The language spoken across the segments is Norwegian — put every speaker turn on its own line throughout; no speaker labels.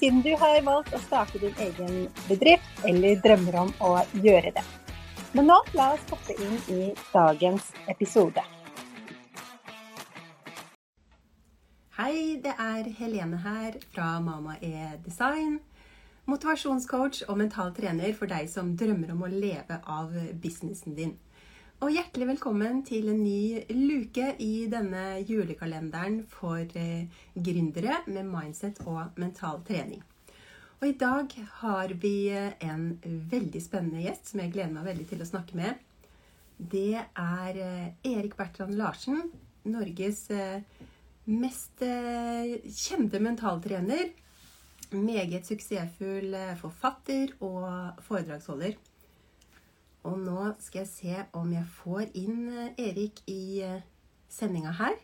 siden du har valgt å starte din egen bedrift eller drømmer om å gjøre det. Men nå la oss hoppe inn i dagens episode.
Hei, det er Helene her fra Mama E Design. Motivasjonscoach og mental trener for deg som drømmer om å leve av businessen din. Og hjertelig velkommen til en ny luke i denne julekalenderen for eh, gründere med mindset og mental trening. Og i dag har vi eh, en veldig spennende gjest som jeg gleder meg veldig til å snakke med. Det er eh, Erik Bertrand Larsen, Norges mest kjente mentaltrener. Meget suksessfull forfatter og foredragsholder. Og nå skal jeg se om jeg får inn eh, Erik i eh, sendinga her.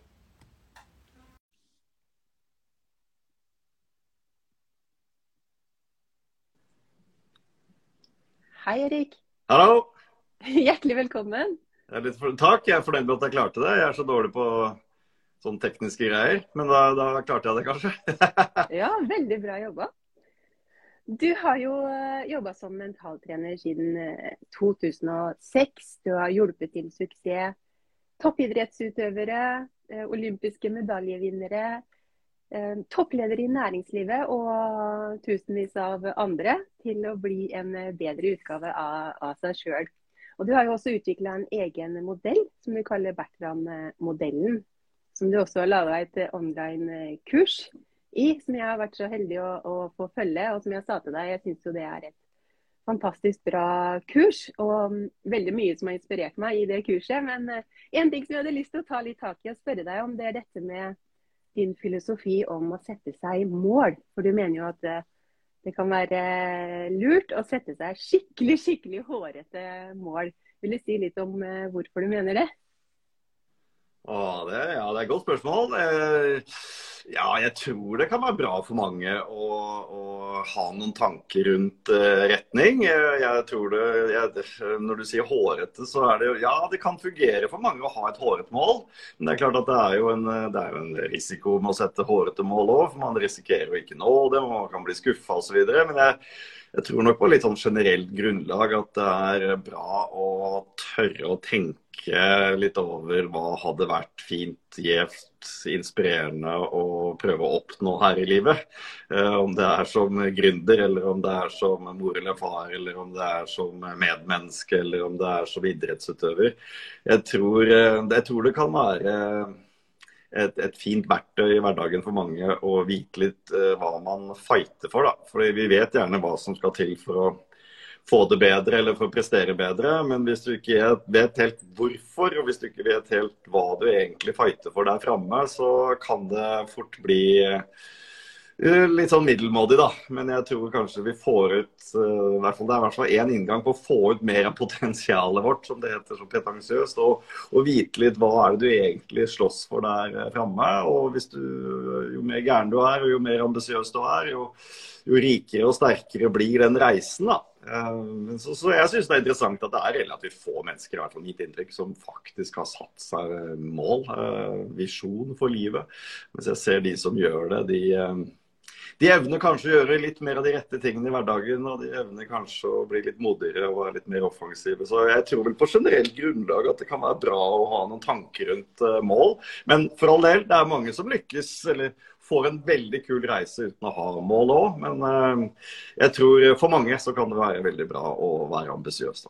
Hei, Erik.
Hallo.
Hjertelig velkommen.
Jeg for... Takk. Jeg er fornøyd med at jeg klarte det. Jeg er så dårlig på sånne tekniske greier. Men da, da klarte jeg det kanskje.
ja, veldig bra jobba. Du har jo eh, jobba som mentaltrener siden 2006. Eh, du har hjulpet til suksess toppidrettsutøvere, eh, olympiske medaljevinnere, toppledere i næringslivet og tusenvis av andre til å bli en bedre utgave av, av seg sjøl. Og du har jo også utvikla en egen modell som du kaller Bertrand-modellen. Som du også har laga et online-kurs i, som jeg har vært så heldig å, å, få følge. Og som jeg sa til deg, jeg syns jo det er et fantastisk bra kurs. Og um, veldig mye som har inspirert meg i det kurset. Men uh, en ting som jeg hadde lyst til å ta litt tak i og spørre deg om, det er dette med din filosofi om å sette seg mål. For du mener jo at uh, det kan være lurt å sette seg skikkelig, skikkelig hårete mål. Vil du si litt om hvorfor du mener det?
Åh, det, ja, det er et godt spørsmål. Eh, ja, jeg tror det kan være bra for mange å, å ha noen tanker rundt uh, retning. Jeg, jeg tror det, jeg, Når du sier hårete, så er det jo Ja, det kan fungere for mange å ha et hårete mål. Men det er klart at det er jo en, det er jo en risiko med å sette hårete mål òg. For man risikerer å ikke nå det, man kan bli skuffa osv. Men jeg, jeg tror nok på litt sånn generelt grunnlag at det er bra å tørre å tenke litt over hva hadde vært fint, gjevt, inspirerende å prøve å oppnå her i livet. Eh, om det er som gründer, eller om det er som mor eller far, eller om det er som medmenneske, eller om det er som idrettsutøver. Jeg tror, eh, jeg tror det kan være et, et, fint verktøy i hverdagen for mange å vite litt uh, hva man fighter for. Da. Fordi vi vet gjerne hva som skal til for å få det bedre eller for å prestere bedre. Men hvis du ikke vet helt hvorfor, og hvis du ikke vet helt hva du egentlig fighter for der framme, så kan det fort bli uh, litt sånn middelmådig, da. Men jeg tror kanskje vi får ut i hvert fall, Det er i hvert fall én inngang på å få ut mer av potensialet vårt, som det heter så pretensiøst. Og, og, vite litt hva er det du egentlig slåss for der uh, framme. Og hvis du, jo mer gæren du er, og jo mer ambisiøs du er, jo, jo rikere og sterkere blir den reisen. da. Eh, så, så, jeg syns det er interessant at det er relativt få mennesker i hvert fall mitt inntrykk, som faktisk har satt seg mål, eh, visjon for livet. Mens jeg ser de som gjør det, de, eh, de evner kanskje å gjøre litt mer av de rette tingene i hverdagen. Og de evner kanskje å bli litt modigere og være litt mer offensive. Så jeg tror vel på generelt grunnlag at det kan være bra å ha noen tanker rundt mål. Men for all del, det er mange som lykkes, eller får en veldig kul reise uten å ha mål òg. Men uh, jeg tror for mange så kan det være veldig bra å være ambisiøs.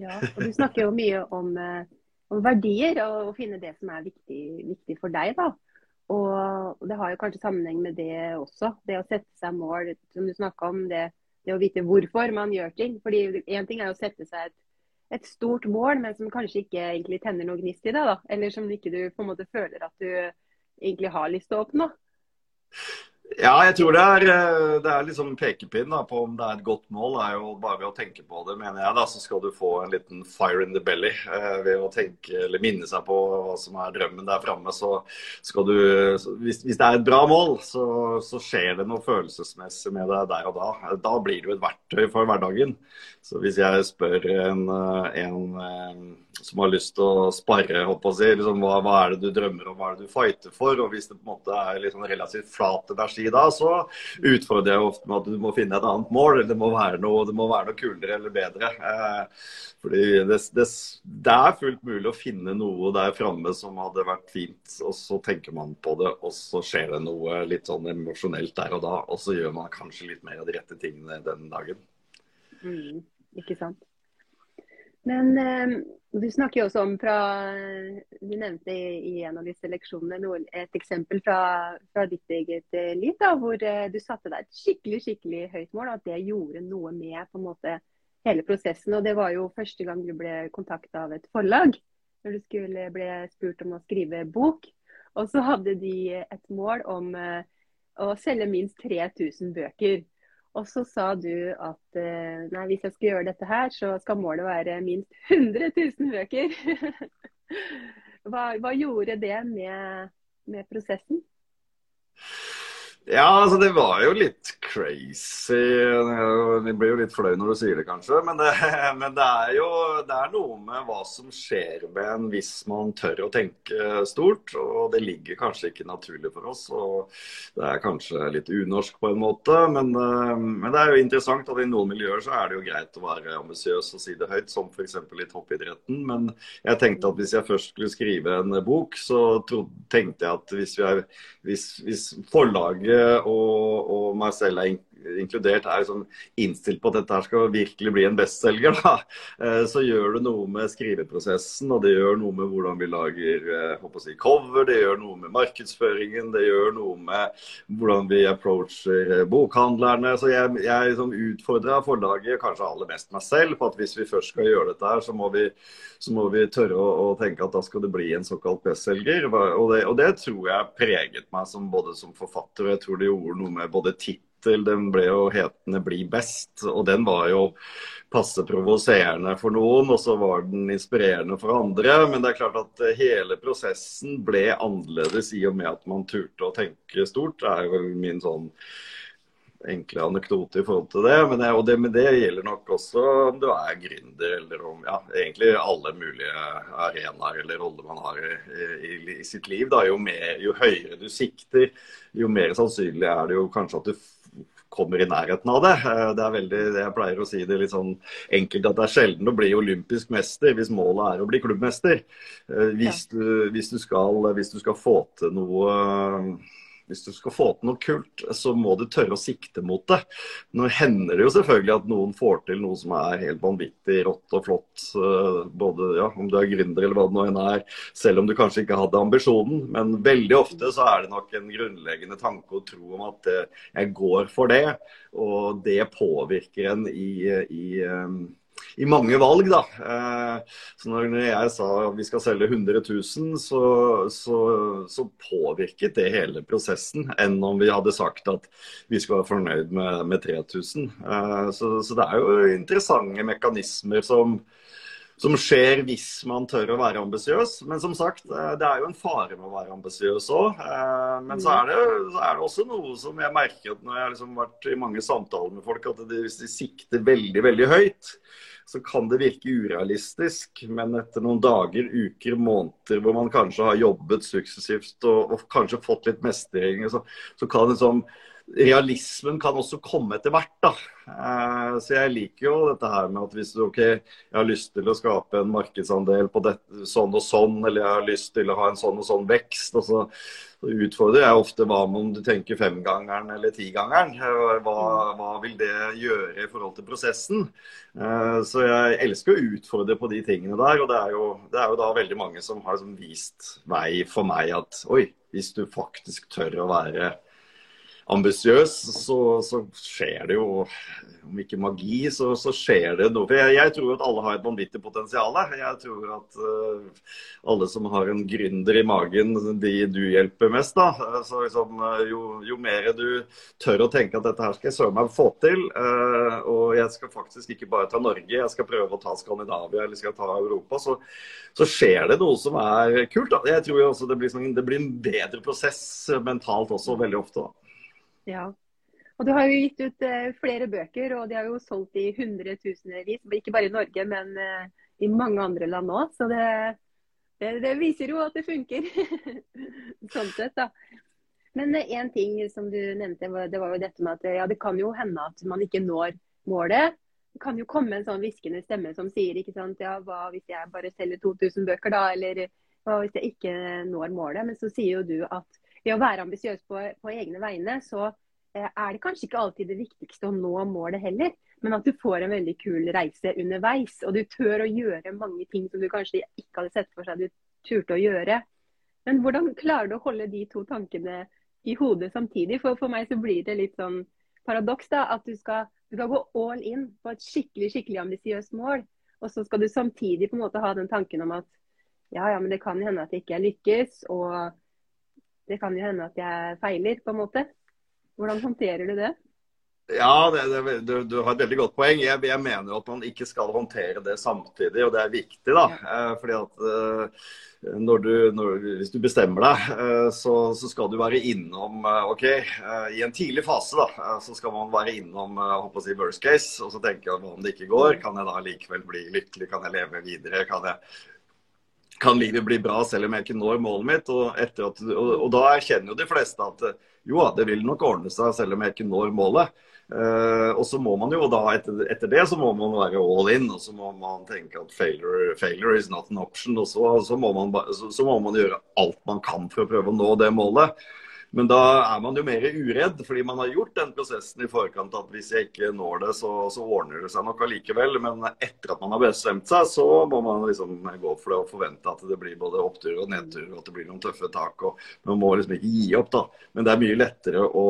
Ja, og du snakker jo mye om, uh, om verdier og å finne det som er viktig, viktig for deg. da. Og det har jo kanskje sammenheng med det også. Det å sette seg mål, som du snakka om. Det, det, å vite hvorfor man gjør ting. Fordi Én ting er å sette seg et, et, stort mål, men som kanskje ikke egentlig tenner noe gnist i det. da. Eller som ikke du på en måte føler at du egentlig har lyst til å åpne?
Ja, jeg tror det er, eh, det er liksom pekepinn da, på om det er et godt mål. Det er jo bare å tenke på det, mener jeg. da, Så skal du få en liten fire in the belly eh, ved å tenke eller minne seg på hva som er drømmen der framme. Så skal du hvis, hvis, det er et bra mål, så, så, skjer det noe følelsesmessig med deg der og da. Da blir jo et verktøy for hverdagen. Så hvis jeg spør en, eh, en eh, som har lyst til å spare, å si, liksom, hva, hva, er det du drømmer om, hva er det du fighter for, og hvis det på en måte er liksom relativt flat energi da, så utfordrer jeg ofte med at du må finne et annet mål. Det må være noe, det må være noe kulere eller bedre. Eh, fordi det, det, det, er fullt mulig å finne noe der framme som hadde vært fint, og så tenker man på det, og så skjer det noe litt sånn emosjonelt der og da. Og så gjør man kanskje litt mer av de rette tingene den dagen.
Mm, ikke sant. Men eh, du snakker jo også om fra Du nevnte i, en av disse leksjonene et eksempel fra, fra ditt eget eh, liv, da, hvor eh, du satte deg et skikkelig skikkelig høyt mål. At det gjorde noe med på en måte hele prosessen. og Det var jo første gang du ble kontakta av et forlag. Når du skulle ble spurt om å skrive bok. Og så hadde de et mål om å selge minst 3000 bøker. Og så sa du at eh, nei, hvis jeg skal gjøre dette her, så skal målet være minst 100 000 bøker. hva, hva, gjorde det med, med prosessen?
Ja, altså det var jo litt crazy. Det blir jo litt flau når du sier det, kanskje. Men, det, men det, er jo det er noe med hva som skjer med en hvis man tør å tenke stort. Og det ligger kanskje ikke naturlig for oss. Og det er kanskje litt unorsk på en måte. Men, men det er jo interessant at i noen miljøer så er det jo greit å være ambisiøs og si det høyt, som f.eks. i toppidretten. Men jeg tenkte at hvis jeg først skulle skrive en bok, så tenkte jeg at hvis, er, hvis, hvis forlaget og, og selv er inkludert, er liksom innstilt på at dette her skal virkelig bli en bestselger, da. Eh, så gjør det noe med skriveprosessen, og det gjør noe med hvordan vi lager eh, si, cover, det gjør noe med markedsføringen, det gjør noe med hvordan vi approacher eh, bokhandlerne. Så jeg, jeg liksom utfordra forlaget, kanskje aller mest meg selv, på at hvis vi først skal gjøre dette her, så må vi, så må vi tørre å, å, tenke at da skal det bli en såkalt bestselger. Og, og, det tror jeg preget meg som, både som forfatter, og jeg tror det gjorde noe med både tittel tittel. Den ble jo hetende 'Bli best', og den var jo passe provoserende for noen, og så var den inspirerende for andre. Men det er klart at hele prosessen ble annerledes i og med at man turte å tenke stort. Det er jo min sånn enkle anekdote i forhold til det. Men det, og det, men det gjelder nok også om du er gründer, eller om ja, egentlig alle mulige arenaer eller roller man har i, i, i sitt liv. Da. Jo, mer, jo høyere du sikter, jo mer sannsynlig er det jo kanskje at du kommer i nærheten av det. Eh, det er veldig, Jeg pleier å si det litt sånn enkelt at det er sjelden å bli olympisk mester hvis målet er å bli klubbmester. Eh, hvis du, hvis du, skal, hvis du skal få til noe hvis du skal få til noe kult, så må du tørre å sikte mot det. Nå hender det jo selvfølgelig at noen får til noe som er helt vanvittig rått og flott. Eh, både ja, om du er gründer eller hva det nå enn er, selv om du kanskje ikke hadde ambisjonen. Men veldig ofte så er det nok en grunnleggende tanke å tro om at eh, jeg går for det. Og det påvirker en i, i eh, i mange valg, da. Eh, så når jeg sa at vi skal selge 100 000, så, så, så, påvirket det hele prosessen, enn om vi hadde sagt at vi skulle være fornøyd med, med 3000. Eh, så, så, det er jo interessante mekanismer som, som skjer hvis man tør å være ambisiøs. Men som sagt, eh, det er jo en fare med å være ambisiøs òg. Men så er, det, så er, det, også noe som jeg merker når jeg har liksom vært i mange samtaler med folk, at de, hvis de sikter veldig, veldig høyt, så kan det virke urealistisk. Men etter noen dager, uker, måneder hvor man kanskje har jobbet suksessivt og, og kanskje fått litt mestring, så, så kan liksom realismen kan også komme etter hvert. da. Eh, så jeg liker jo dette her med at hvis du ok, jeg har lyst til å skape en markedsandel på dette, sånn og sånn, eller jeg har lyst til å ha en sånn og sånn vekst, og så utfordrer jeg ofte hva om du tenker femgangeren eller tigangeren. Hva, hva vil det gjøre i forhold til prosessen? Eh, så jeg elsker å utfordre på de tingene der. Og det er jo, det er jo da veldig mange som har liksom vist vei for meg at oi, hvis du faktisk tør å være ambisiøs, så, så, skjer det jo om ikke magi, så, så skjer det noe. For jeg, jeg, tror at alle har et vanvittig potensial. Jeg tror at uh, alle som har en gründer i magen, de du hjelper mest. da. Så liksom, uh, jo, jo, mer du tør å tenke at dette her skal jeg søren meg få til, uh, og jeg skal faktisk ikke bare ta Norge, jeg skal prøve å ta Skandinavia eller skal ta Europa, så, så skjer det noe som er kult. da. Jeg tror også det blir, sånn, det blir en bedre prosess mentalt også veldig ofte. da.
Ja. Og Du har jo gitt ut uh, flere bøker, og de har jo solgt i hundretusenvis. Ikke bare i Norge, men uh, i mange andre land òg. Så det, det, det, viser jo at det funker. sånn sett, da. Men én uh, ting som du nevnte, det var jo dette med at ja, det kan jo hende at man ikke når målet. Det kan jo komme en sånn hviskende stemme som sier ikke sant, ja, hva hvis jeg bare selger 2000 bøker, da? Eller hva hvis jeg ikke når målet? Men så sier jo du at ved å være ambisiøs på, på, egne vegne, så eh, er det kanskje ikke alltid det viktigste å nå målet heller. Men at du får en veldig kul reise underveis. Og du tør å gjøre mange ting som du kanskje ikke hadde sett for seg du turte å gjøre. Men hvordan klarer du å holde de to tankene i hodet samtidig? For, for meg så blir det litt sånn paradoks da, at du skal, du skal gå all in på et skikkelig skikkelig ambisiøst mål. Og så skal du samtidig på en måte ha den tanken om at ja, ja, men det kan hende at det ikke lykkes. Og det kan jo hende at jeg feiler, på en måte. Hvordan håndterer du det?
Ja, det, det, du, du, har et veldig godt poeng. Jeg, jeg, mener at man ikke skal håndtere det samtidig, og det er viktig. da. Ja. Eh, fordi at eh, når du, når, Hvis du bestemmer deg, eh, så, så, skal du være innom OK, i en tidlig fase da, så skal man være innom håper å si, worst case. Og så tenke at om det ikke går, kan jeg da likevel bli lykkelig? Kan jeg leve videre? Kan jeg kan livet bli bra selv om jeg ikke når målet mitt? Og, at, og, og da erkjenner jo de fleste at jo, det vil nok ordne seg selv om jeg ikke når målet. Uh, og så må man jo da, etter, etter, det så må man være all in, og så må man tenke at failure, failure is not an option. Og så, så, må man, så, så, må man gjøre alt man kan for å prøve å nå det målet. Men da er man jo mer uredd, fordi man har gjort den prosessen i forkant at hvis jeg ikke når det, så, så ordner det seg nok allikevel. Men etter at man har bestemt seg, så må man liksom gå for det og forvente at det blir både opptur og nedtur, og at det blir noen tøffe tak. og Man må liksom ikke gi opp, da. Men det er mye lettere å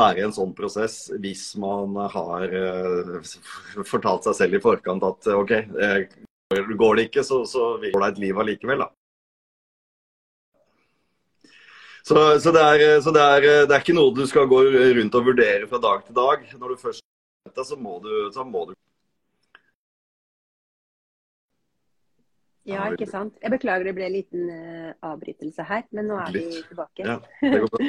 være i en sånn prosess hvis man har uh, fortalt seg selv i forkant at OK, eh, går det ikke, så, så vil det et liv allikevel, da. Så, så, det er, så det, er, det, er, ikke noe du skal gå rundt og vurdere fra dag til dag. Når du først dette, så må du, så må du
Ja, ikke sant. Jeg beklager det ble en liten uh, avbrytelse her, men nå er vi tilbake.
Ja, det går bra.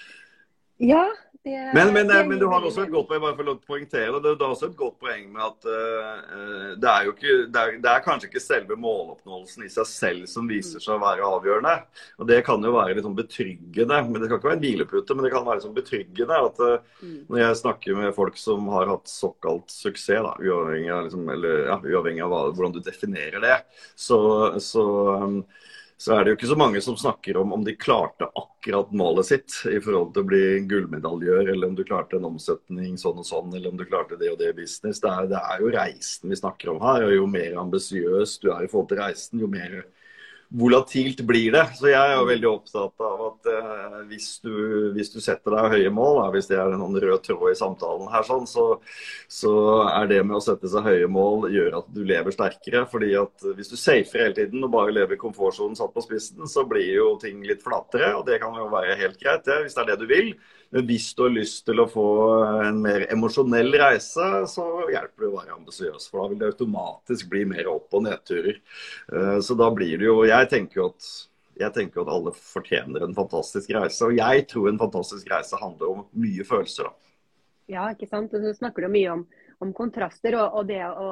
ja,
men, men, men, du har også et godt poeng bare for å poengtere, det, det er også et godt poeng med at uh, det, er ikke, det er, det, er kanskje ikke selve måloppnåelsen i seg selv som viser seg å være avgjørende. Og Det kan jo være litt sånn betryggende. men Det skal ikke være en hvilepute, men det kan være sånn betryggende at uh, når jeg snakker med folk som har hatt såkalt suksess, da, uavhengig av, liksom, eller, ja, uavhengig av hva, hvordan du definerer det, så, så um, så er det jo ikke så mange som snakker om om de klarte akkurat målet sitt i forhold til å bli gullmedaljør, eller om du klarte en omsetning sånn og sånn, eller om du klarte det og det business. Det er, det er jo reisen vi snakker om her. og Jo mer ambisiøs du er i forhold til reisen, jo mer volatilt blir det. Så jeg er jo veldig opptatt av at eh, hvis, du, hvis, du, setter deg høye mål, da, hvis det er en rød tråd i samtalen her, sånn, så, så, er det med å sette seg høye mål gjør at du lever sterkere. fordi at hvis du safer hele tiden og bare lever i komfortsonen satt på spissen, så blir jo ting litt flatere, og det kan jo være helt greit, det, hvis det er det du vil. Men hvis du har lyst til å få en mer emosjonell reise, så hjelper det å være ambisiøs. For da vil det automatisk bli mer opp- og nedturer. Eh, så da blir det jo Jeg tenker jo at jeg tenker at alle fortjener en fantastisk reise. Og jeg tror en fantastisk reise handler om mye følelser. da.
Ja, ikke sant. Og så snakker du mye om, om kontraster og, og, det å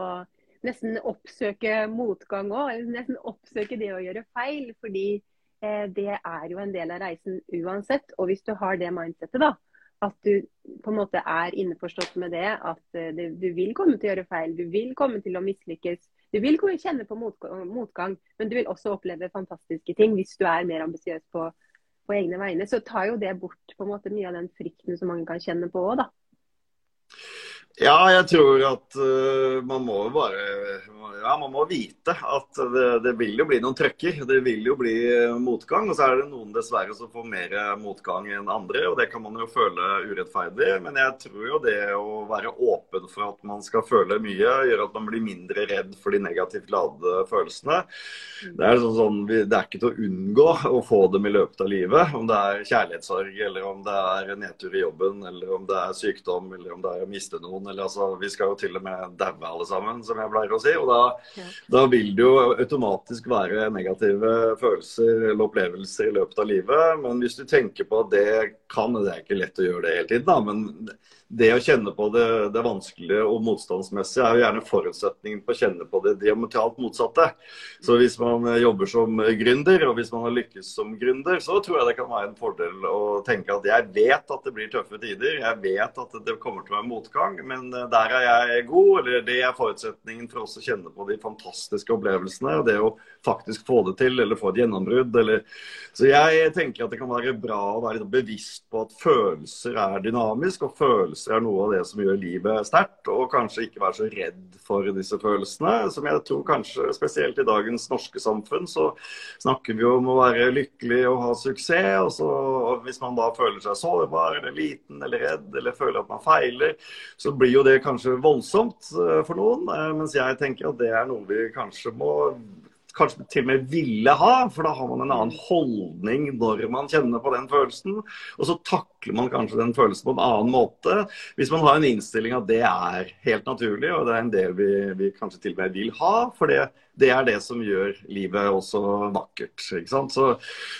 nesten oppsøke motgang òg. Nesten oppsøke det å gjøre feil. Fordi Eh, det er jo en del av reisen uansett. Og hvis du har det mindsettet, da, at du på en måte er innforstått med det, at det, du vil komme til å gjøre feil, du vil komme til å mislykkes. Du vil kjenne på motgang, men du vil også oppleve fantastiske ting hvis du er mer ambisiøs på, på, egne vegne. Så tar jo det bort på en måte mye av den frykten som mange kan kjenne på òg, da.
Ja, jeg tror at uh, man må bare ja, man må vite at det, det, vil jo bli noen trøkker. Det vil jo bli motgang. Og så er det noen dessverre som får mer motgang enn andre, og det kan man jo føle urettferdig. Men jeg tror jo det å være åpen for at man skal føle mye, gjør at man blir mindre redd for de negativt ladede følelsene. Det er, sånn, sånn, det er ikke til å unngå å få dem i løpet av livet. Om det er kjærlighetssorg, eller om det er nedtur i jobben, eller om det er sykdom, eller om det er å miste noen. Eller, altså, vi skal jo til og med daue alle sammen, som jeg pleier å si. og da ja. Da vil det jo automatisk være negative følelser eller opplevelser i løpet av livet. Men hvis du tenker på at det kan, det er ikke lett å gjøre det hele tiden, da, men det å kjenne på det, det vanskelige og motstandsmessige er jo gjerne forutsetningen på å kjenne på det diametralt motsatte. Så hvis man jobber som gründer, og hvis man har lykkes som gründer, så tror jeg det kan være en fordel å tenke at jeg vet at det blir tøffe tider, jeg vet at det kommer til å være motgang, men der er jeg god, eller det er forutsetningen for oss å kjenne på de fantastiske opplevelsene. det å faktisk få det til, eller få et gjennombrudd. Eller... Så jeg tenker at det kan være bra å være bevisst på at følelser er dynamisk, og følelser er noe av det som gjør livet sterkt. Og kanskje ikke være så redd for disse følelsene, som jeg tror kanskje spesielt i dagens norske samfunn, så snakker vi om å være lykkelig og ha suksess. Og, så, og hvis man da føler seg sårbar eller liten eller redd eller føler at man feiler, så blir jo det kanskje voldsomt eh, for noen. Eh, mens jeg tenker at det er noe vi kanskje må kanskje til og med ville ha, for da har man en annen holdning når man kjenner på den følelsen. Og så takler man kanskje den følelsen på en annen måte. Hvis man har en innstilling at det er helt naturlig, og det er en del vi, vi kanskje til og med vil ha. For det, det er det som gjør livet også vakkert. ikke sant? Så,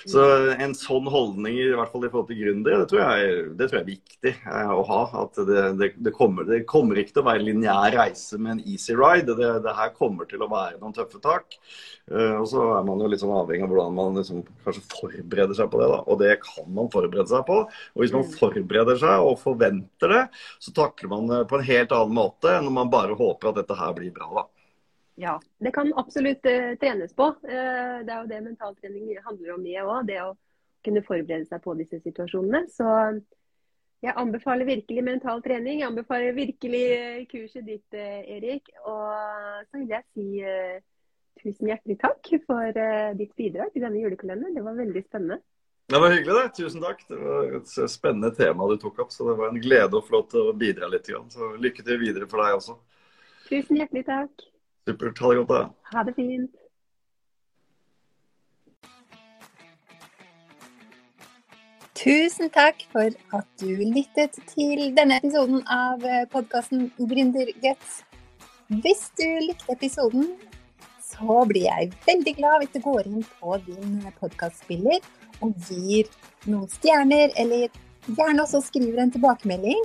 så, en sånn holdning, i hvert fall i forhold til gründere, det, tror jeg, det tror jeg er viktig eh, å ha. At det, det, det, kommer, det kommer ikke til å være en lineær reise med en easy ride. Det, det, her kommer til å være noen tøffe tak. Eh, og så er man jo litt sånn avhengig av hvordan man liksom kanskje forbereder seg på det. da, Og det kan man forberede seg på. Og hvis man mm. forbereder seg og forventer det, så takler man det på en helt annen måte enn når man bare håper at dette her blir bra. da.
Ja, det kan absolutt uh, trenes på. Uh, det er jo det mentaltrening handler om, mye òg. Det å kunne forberede seg på disse situasjonene. Så jeg anbefaler virkelig mental trening. Jeg anbefaler virkelig eh, kurset ditt, Erik. Og så vil jeg si uh, tusen hjertelig takk for ditt bidrag til denne julekalenderen. Det var veldig spennende.
Det var hyggelig, det. Tusen takk. Det var et spennende tema du tok opp. Så det var en glede å få lov til å bidra litt. Så lykke til videre for deg også.
Tusen hjertelig takk.
Supert. Ha det godt, da.
Ha det fint.
Tusen takk for at du lyttet til denne episoden av podkasten Gründerguts. Hvis du likte episoden, så blir jeg veldig glad hvis du går inn på din podkastspiller og gir noen stjerner, eller gjerne også skriver en tilbakemelding